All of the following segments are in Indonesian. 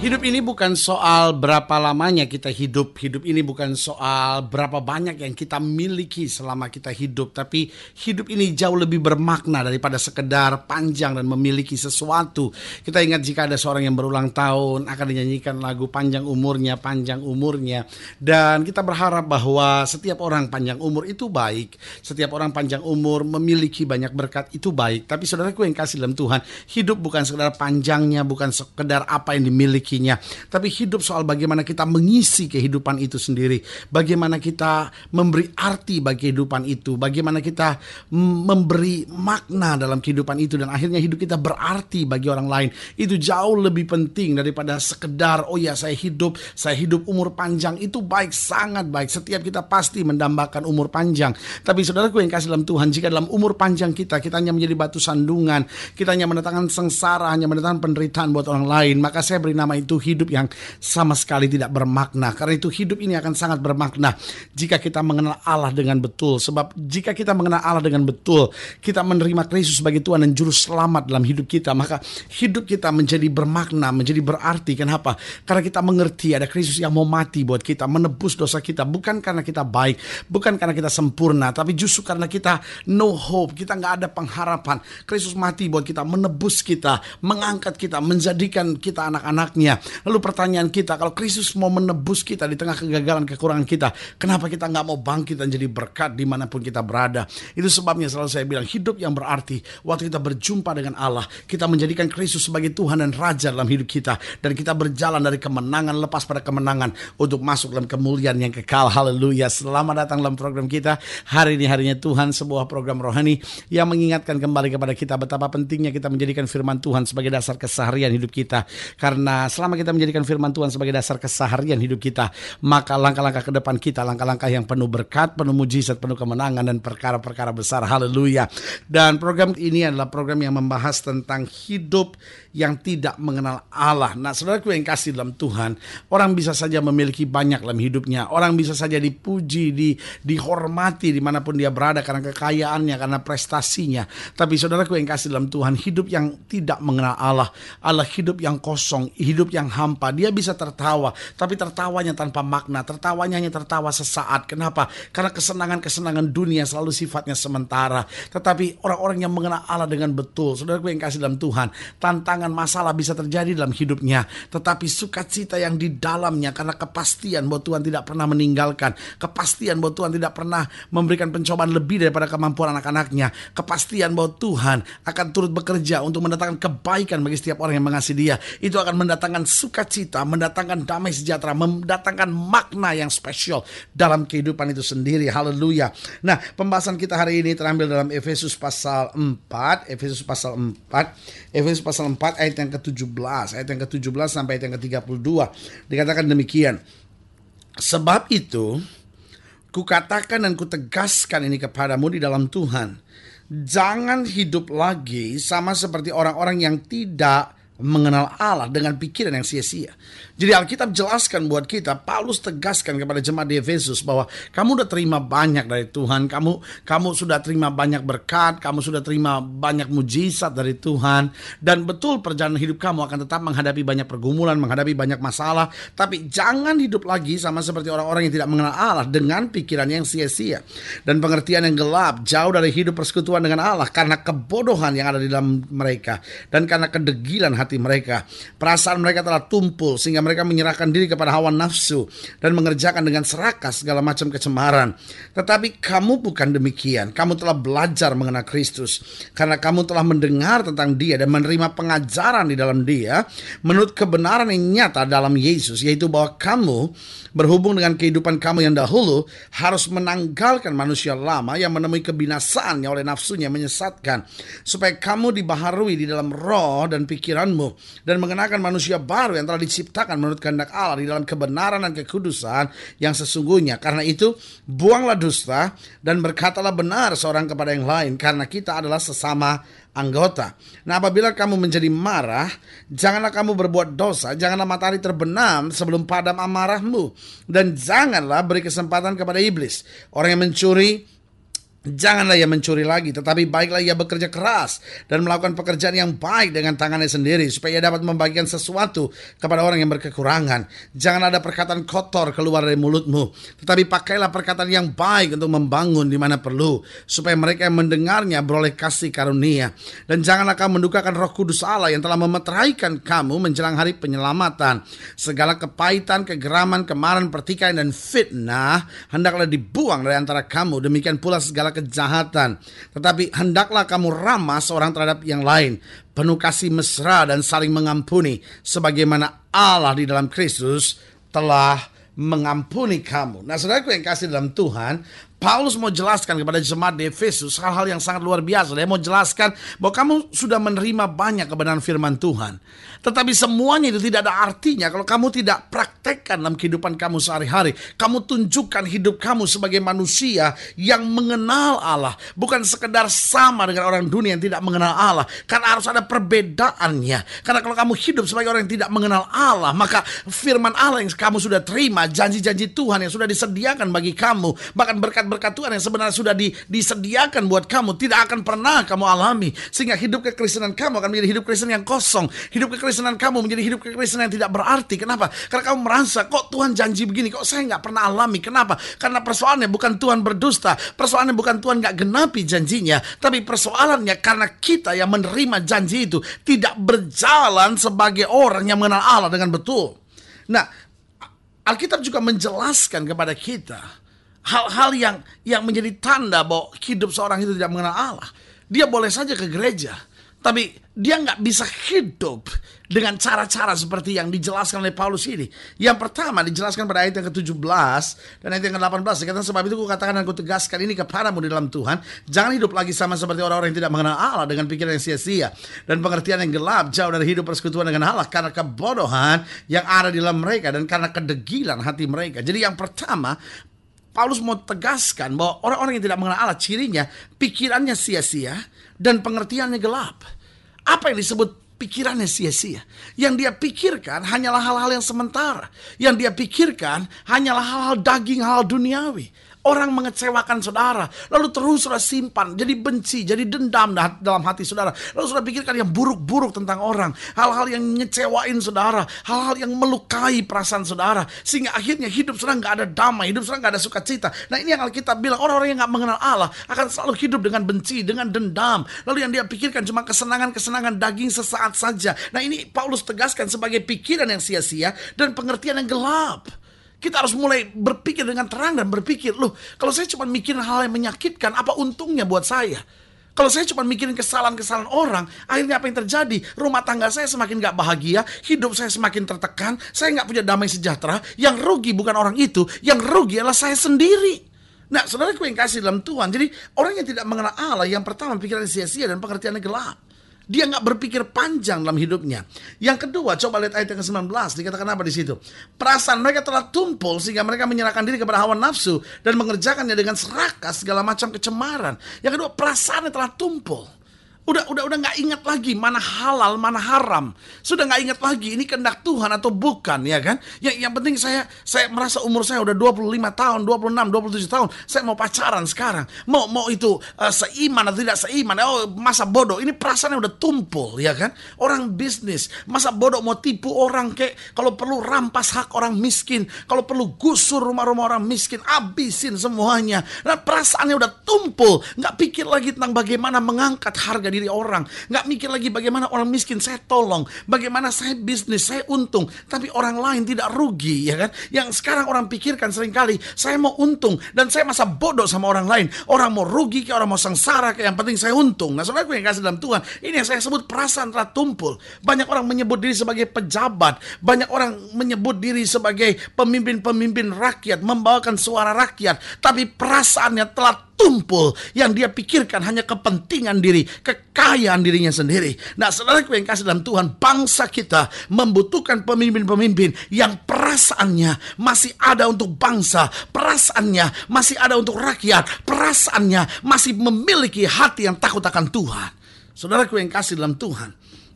Hidup ini bukan soal berapa lamanya kita hidup. Hidup ini bukan soal berapa banyak yang kita miliki selama kita hidup. Tapi hidup ini jauh lebih bermakna daripada sekedar panjang dan memiliki sesuatu. Kita ingat jika ada seorang yang berulang tahun akan dinyanyikan lagu panjang umurnya, panjang umurnya. Dan kita berharap bahwa setiap orang panjang umur itu baik. Setiap orang panjang umur memiliki banyak berkat itu baik. Tapi saudaraku yang kasih dalam Tuhan, hidup bukan sekedar panjangnya, bukan sekedar apa yang dimiliki memilikinya, tapi hidup soal bagaimana kita mengisi kehidupan itu sendiri, bagaimana kita memberi arti bagi kehidupan itu, bagaimana kita memberi makna dalam kehidupan itu. Dan akhirnya hidup kita berarti bagi orang lain. Itu jauh lebih penting daripada sekedar oh ya saya hidup, saya hidup umur panjang. Itu baik sangat baik. Setiap kita pasti mendambakan umur panjang. Tapi saudaraku yang kasih dalam Tuhan, jika dalam umur panjang kita kita hanya menjadi batu sandungan, kita hanya mendatangkan sengsara, hanya mendatangkan penderitaan buat orang lain, maka saya beri nama itu hidup yang sama sekali tidak bermakna. Karena itu hidup ini akan sangat bermakna jika kita mengenal Allah dengan betul. Sebab jika kita mengenal Allah dengan betul, kita menerima Kristus sebagai Tuhan dan Juru Selamat dalam hidup kita, maka hidup kita menjadi bermakna, menjadi berarti. Kenapa? Karena kita mengerti ada Kristus yang mau mati buat kita, menebus dosa kita. Bukan karena kita baik, bukan karena kita sempurna, tapi justru karena kita no hope, kita nggak ada pengharapan. Kristus mati buat kita, menebus kita, mengangkat kita, menjadikan kita anak-anaknya dunia. Lalu pertanyaan kita, kalau Kristus mau menebus kita di tengah kegagalan, kekurangan kita, kenapa kita nggak mau bangkit dan jadi berkat di mana pun kita berada? Itu sebabnya selalu saya bilang, hidup yang berarti, waktu kita berjumpa dengan Allah, kita menjadikan Kristus sebagai Tuhan dan Raja dalam hidup kita, dan kita berjalan dari kemenangan lepas pada kemenangan untuk masuk dalam kemuliaan yang kekal. Haleluya. Selamat datang dalam program kita. Hari ini harinya Tuhan, sebuah program rohani yang mengingatkan kembali kepada kita betapa pentingnya kita menjadikan firman Tuhan sebagai dasar keseharian hidup kita. Karena selama kita menjadikan firman Tuhan sebagai dasar keseharian hidup kita, maka langkah-langkah ke depan kita, langkah-langkah yang penuh berkat, penuh mujizat, penuh kemenangan dan perkara-perkara besar. Haleluya. Dan program ini adalah program yang membahas tentang hidup yang tidak mengenal Allah. Nah, saudaraku yang kasih dalam Tuhan, orang bisa saja memiliki banyak dalam hidupnya. Orang bisa saja dipuji, di, dihormati di mana pun dia berada karena kekayaannya, karena prestasinya. Tapi saudaraku yang kasih dalam Tuhan, hidup yang tidak mengenal Allah, Allah hidup yang kosong, hidup yang hampa. Dia bisa tertawa, tapi tertawanya tanpa makna. Tertawanya hanya tertawa sesaat. Kenapa? Karena kesenangan-kesenangan dunia selalu sifatnya sementara. Tetapi orang-orang yang mengenal Allah dengan betul, saudara yang kasih dalam Tuhan, tantangan masalah bisa terjadi dalam hidupnya. Tetapi sukacita yang di dalamnya karena kepastian bahwa Tuhan tidak pernah meninggalkan. Kepastian bahwa Tuhan tidak pernah memberikan pencobaan lebih daripada kemampuan anak-anaknya. Kepastian bahwa Tuhan akan turut bekerja untuk mendatangkan kebaikan bagi setiap orang yang mengasihi dia. Itu akan mendatangkan mendatangkan sukacita, mendatangkan damai sejahtera, mendatangkan makna yang spesial dalam kehidupan itu sendiri. Haleluya. Nah, pembahasan kita hari ini terambil dalam Efesus pasal 4, Efesus pasal 4, Efesus pasal 4 ayat yang ke-17, ayat yang ke-17 sampai ayat yang ke-32. Dikatakan demikian. Sebab itu, kukatakan dan kutegaskan ini kepadamu di dalam Tuhan. Jangan hidup lagi sama seperti orang-orang yang tidak mengenal Allah dengan pikiran yang sia-sia. Jadi Alkitab jelaskan buat kita, Paulus tegaskan kepada jemaat di Efesus bahwa kamu udah terima banyak dari Tuhan, kamu kamu sudah terima banyak berkat, kamu sudah terima banyak mujizat dari Tuhan dan betul perjalanan hidup kamu akan tetap menghadapi banyak pergumulan, menghadapi banyak masalah, tapi jangan hidup lagi sama seperti orang-orang yang tidak mengenal Allah dengan pikiran yang sia-sia dan pengertian yang gelap, jauh dari hidup persekutuan dengan Allah karena kebodohan yang ada di dalam mereka dan karena kedegilan hati hati mereka. Perasaan mereka telah tumpul sehingga mereka menyerahkan diri kepada hawa nafsu dan mengerjakan dengan serakah segala macam kecemaran. Tetapi kamu bukan demikian. Kamu telah belajar mengenal Kristus karena kamu telah mendengar tentang Dia dan menerima pengajaran di dalam Dia menurut kebenaran yang nyata dalam Yesus yaitu bahwa kamu berhubung dengan kehidupan kamu yang dahulu harus menanggalkan manusia lama yang menemui kebinasaannya oleh nafsunya menyesatkan supaya kamu dibaharui di dalam roh dan pikiranmu dan mengenakan manusia baru yang telah diciptakan menurut kehendak Allah di dalam kebenaran dan kekudusan yang sesungguhnya karena itu buanglah dusta dan berkatalah benar seorang kepada yang lain karena kita adalah sesama anggota. Nah, apabila kamu menjadi marah, janganlah kamu berbuat dosa, janganlah matahari terbenam sebelum padam amarahmu, dan janganlah beri kesempatan kepada iblis. Orang yang mencuri Janganlah ia mencuri lagi, tetapi baiklah ia bekerja keras dan melakukan pekerjaan yang baik dengan tangannya sendiri, supaya ia dapat membagikan sesuatu kepada orang yang berkekurangan. Jangan ada perkataan kotor keluar dari mulutmu, tetapi pakailah perkataan yang baik untuk membangun di mana perlu, supaya mereka yang mendengarnya beroleh kasih karunia. Dan janganlah kamu mendukakan roh kudus Allah yang telah memeteraikan kamu menjelang hari penyelamatan. Segala kepahitan, kegeraman, kemarahan, pertikaian, dan fitnah hendaklah dibuang dari antara kamu. Demikian pula segala kejahatan. Tetapi hendaklah kamu ramah seorang terhadap yang lain. Penuh kasih mesra dan saling mengampuni. Sebagaimana Allah di dalam Kristus telah mengampuni kamu. Nah saudaraku yang kasih dalam Tuhan, Paulus mau jelaskan kepada jemaat di Efesus hal-hal yang sangat luar biasa. Dia mau jelaskan bahwa kamu sudah menerima banyak kebenaran firman Tuhan. Tetapi semuanya itu tidak ada artinya kalau kamu tidak praktekkan dalam kehidupan kamu sehari-hari. Kamu tunjukkan hidup kamu sebagai manusia yang mengenal Allah. Bukan sekedar sama dengan orang dunia yang tidak mengenal Allah. Karena harus ada perbedaannya. Karena kalau kamu hidup sebagai orang yang tidak mengenal Allah, maka firman Allah yang kamu sudah terima, janji-janji Tuhan yang sudah disediakan bagi kamu, bahkan berkat berkat Tuhan yang sebenarnya sudah di, disediakan buat kamu tidak akan pernah kamu alami. Sehingga hidup kekristenan kamu akan menjadi hidup Kristen yang kosong. Hidup kekristenan kamu menjadi hidup kekristenan yang tidak berarti. Kenapa? Karena kamu merasa kok Tuhan janji begini? Kok saya nggak pernah alami? Kenapa? Karena persoalannya bukan Tuhan berdusta. Persoalannya bukan Tuhan nggak genapi janjinya. Tapi persoalannya karena kita yang menerima janji itu tidak berjalan sebagai orang yang mengenal Allah dengan betul. Nah Alkitab juga menjelaskan kepada kita hal-hal yang yang menjadi tanda bahwa hidup seorang itu tidak mengenal Allah. Dia boleh saja ke gereja, tapi dia nggak bisa hidup dengan cara-cara seperti yang dijelaskan oleh Paulus ini. Yang pertama dijelaskan pada ayat yang ke-17 dan ayat yang ke-18. Dikatakan sebab itu kukatakan dan kutegaskan ini kepadamu di dalam Tuhan. Jangan hidup lagi sama seperti orang-orang yang tidak mengenal Allah dengan pikiran yang sia-sia. Dan pengertian yang gelap jauh dari hidup persekutuan dengan Allah. Karena kebodohan yang ada di dalam mereka dan karena kedegilan hati mereka. Jadi yang pertama Paulus mau tegaskan bahwa orang-orang yang tidak mengenal Allah cirinya pikirannya sia-sia dan pengertiannya gelap. Apa yang disebut pikirannya sia-sia? Yang dia pikirkan hanyalah hal-hal yang sementara. Yang dia pikirkan hanyalah hal-hal daging, hal, -hal duniawi. Orang mengecewakan saudara, lalu terus saudara simpan, jadi benci, jadi dendam dalam hati saudara. Lalu saudara pikirkan yang buruk-buruk tentang orang, hal-hal yang ngecewain saudara, hal-hal yang melukai perasaan saudara, sehingga akhirnya hidup saudara nggak ada damai, hidup saudara nggak ada sukacita. Nah ini yang Alkitab bilang, orang-orang yang nggak mengenal Allah akan selalu hidup dengan benci, dengan dendam. Lalu yang dia pikirkan cuma kesenangan-kesenangan daging sesaat saja. Nah ini Paulus tegaskan sebagai pikiran yang sia-sia dan pengertian yang gelap. Kita harus mulai berpikir dengan terang dan berpikir, loh kalau saya cuma mikirin hal yang menyakitkan, apa untungnya buat saya? Kalau saya cuma mikirin kesalahan-kesalahan orang, akhirnya apa yang terjadi? Rumah tangga saya semakin gak bahagia, hidup saya semakin tertekan, saya gak punya damai sejahtera. Yang rugi bukan orang itu, yang rugi adalah saya sendiri. Nah, saudara yang kasih dalam Tuhan. Jadi, orang yang tidak mengenal Allah, yang pertama pikiran sia-sia dan pengertiannya gelap. Dia nggak berpikir panjang dalam hidupnya. Yang kedua, coba lihat ayat yang ke-19. Dikatakan apa di situ? Perasaan mereka telah tumpul sehingga mereka menyerahkan diri kepada hawa nafsu dan mengerjakannya dengan serakah segala macam kecemaran. Yang kedua, perasaannya telah tumpul. Udah udah udah nggak ingat lagi mana halal, mana haram. Sudah nggak ingat lagi ini kehendak Tuhan atau bukan ya kan? Yang yang penting saya saya merasa umur saya udah 25 tahun, 26, 27 tahun, saya mau pacaran sekarang. Mau mau itu uh, seiman atau tidak seiman. Oh, masa bodoh. Ini perasaannya udah tumpul ya kan? Orang bisnis, masa bodoh mau tipu orang kayak kalau perlu rampas hak orang miskin, kalau perlu gusur rumah-rumah orang miskin, abisin semuanya. Nah, perasaannya udah tumpul, nggak pikir lagi tentang bagaimana mengangkat harga diri diri orang. Nggak mikir lagi bagaimana orang miskin saya tolong. Bagaimana saya bisnis, saya untung. Tapi orang lain tidak rugi ya kan. Yang sekarang orang pikirkan sering kali, saya mau untung. Dan saya masa bodoh sama orang lain. Orang mau rugi, kayak orang mau sengsara, kayak yang penting saya untung. Nah saudara yang kasih dalam Tuhan, ini yang saya sebut perasaan telah tumpul. Banyak orang menyebut diri sebagai pejabat. Banyak orang menyebut diri sebagai pemimpin-pemimpin rakyat. Membawakan suara rakyat. Tapi perasaannya telah tumpul yang dia pikirkan hanya kepentingan diri, kekayaan dirinya sendiri. Nah, saudara yang kasih dalam Tuhan, bangsa kita membutuhkan pemimpin-pemimpin yang perasaannya masih ada untuk bangsa, perasaannya masih ada untuk rakyat, perasaannya masih memiliki hati yang takut akan Tuhan. Saudara yang kasih dalam Tuhan,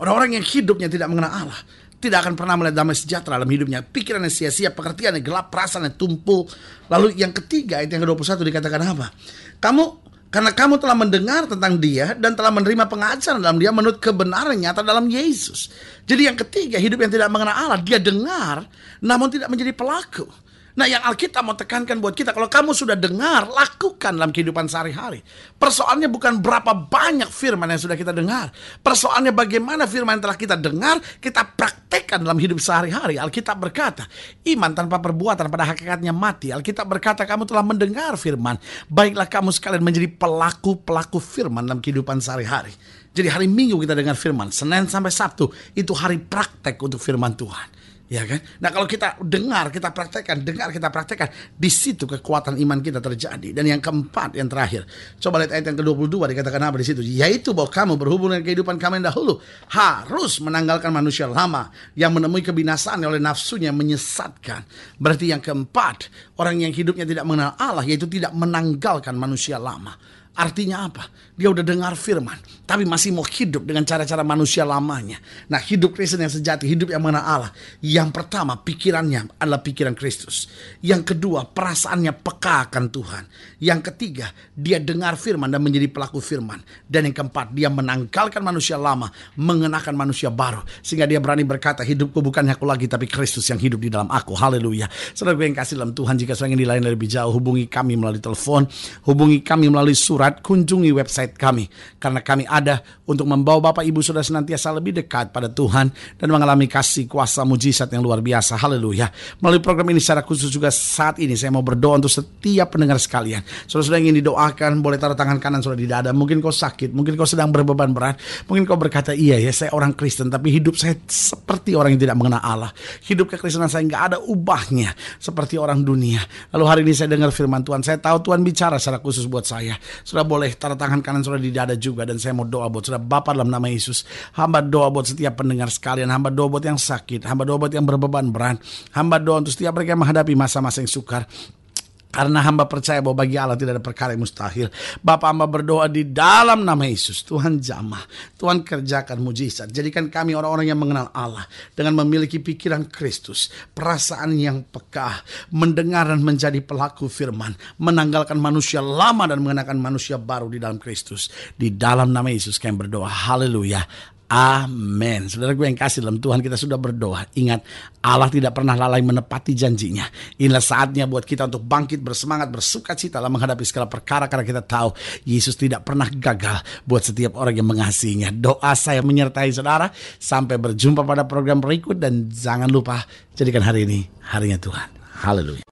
orang-orang yang hidupnya tidak mengenal Allah, tidak akan pernah melihat damai sejahtera dalam hidupnya. Pikirannya sia-sia, pekerjaannya gelap, perasaannya tumpul. Lalu yang ketiga, ayat yang ke-21 dikatakan apa? Kamu karena kamu telah mendengar tentang dia dan telah menerima pengajaran dalam dia menurut kebenaran nyata dalam Yesus. Jadi yang ketiga, hidup yang tidak mengenal Allah, dia dengar namun tidak menjadi pelaku. Nah yang Alkitab mau tekankan buat kita, kalau kamu sudah dengar, lakukan dalam kehidupan sehari-hari. Persoalannya bukan berapa banyak firman yang sudah kita dengar. Persoalannya bagaimana firman yang telah kita dengar, kita praktekkan dalam hidup sehari-hari. Alkitab berkata, iman tanpa perbuatan pada hakikatnya mati. Alkitab berkata, kamu telah mendengar firman. Baiklah kamu sekalian menjadi pelaku-pelaku firman dalam kehidupan sehari-hari. Jadi hari Minggu kita dengar firman, Senin sampai Sabtu itu hari praktek untuk firman Tuhan. Ya kan? Nah kalau kita dengar, kita praktekkan, dengar, kita praktekkan, di situ kekuatan iman kita terjadi. Dan yang keempat, yang terakhir, coba lihat ayat yang ke-22 dikatakan apa di situ? Yaitu bahwa kamu berhubungan dengan kehidupan kami yang dahulu harus menanggalkan manusia lama yang menemui kebinasaan oleh nafsunya menyesatkan. Berarti yang keempat, orang yang hidupnya tidak mengenal Allah yaitu tidak menanggalkan manusia lama. Artinya apa? Dia udah dengar firman, tapi masih mau hidup dengan cara-cara manusia lamanya. Nah, hidup Kristen yang sejati, hidup yang mengenal Allah. Yang pertama, pikirannya adalah pikiran Kristus. Yang kedua, perasaannya peka akan Tuhan. Yang ketiga, dia dengar firman dan menjadi pelaku firman. Dan yang keempat, dia menanggalkan manusia lama, mengenakan manusia baru. Sehingga dia berani berkata, hidupku bukan aku lagi, tapi Kristus yang hidup di dalam aku. Haleluya. Saudara yang kasih dalam Tuhan, jika ingin dilain lebih jauh, hubungi kami melalui telepon, hubungi kami melalui surat kunjungi website kami. Karena kami ada untuk membawa Bapak Ibu sudah senantiasa lebih dekat pada Tuhan dan mengalami kasih kuasa mujizat yang luar biasa. Haleluya. Melalui program ini secara khusus juga saat ini saya mau berdoa untuk setiap pendengar sekalian. Saudara sudah ingin didoakan, boleh taruh tangan kanan sudah di dada. Mungkin kau sakit, mungkin kau sedang berbeban berat. Mungkin kau berkata, iya ya saya orang Kristen, tapi hidup saya seperti orang yang tidak mengenal Allah. Hidup kekristenan saya nggak ada ubahnya seperti orang dunia. Lalu hari ini saya dengar firman Tuhan, saya tahu Tuhan bicara secara khusus buat saya. Sudah boleh taruh tangan kanan sudah di dada juga dan saya mau doa buat sudah Bapak dalam nama Yesus. Hamba doa buat setiap pendengar sekalian, hamba doa buat yang sakit, hamba doa buat yang berbeban berat, hamba doa untuk setiap mereka yang menghadapi masa-masa yang sukar. Karena hamba percaya bahwa bagi Allah tidak ada perkara yang mustahil. Bapak hamba berdoa di dalam nama Yesus. Tuhan jamah. Tuhan kerjakan mujizat. Jadikan kami orang-orang yang mengenal Allah. Dengan memiliki pikiran Kristus. Perasaan yang peka. Mendengar dan menjadi pelaku firman. Menanggalkan manusia lama dan mengenakan manusia baru di dalam Kristus. Di dalam nama Yesus kami berdoa. Haleluya. Amin. Saudara gue yang kasih dalam Tuhan kita sudah berdoa. Ingat Allah tidak pernah lalai menepati janjinya. Inilah saatnya buat kita untuk bangkit bersemangat bersuka cita dalam menghadapi segala perkara karena kita tahu Yesus tidak pernah gagal buat setiap orang yang mengasihinya. Doa saya menyertai saudara. Sampai berjumpa pada program berikut dan jangan lupa jadikan hari ini harinya Tuhan. Haleluya.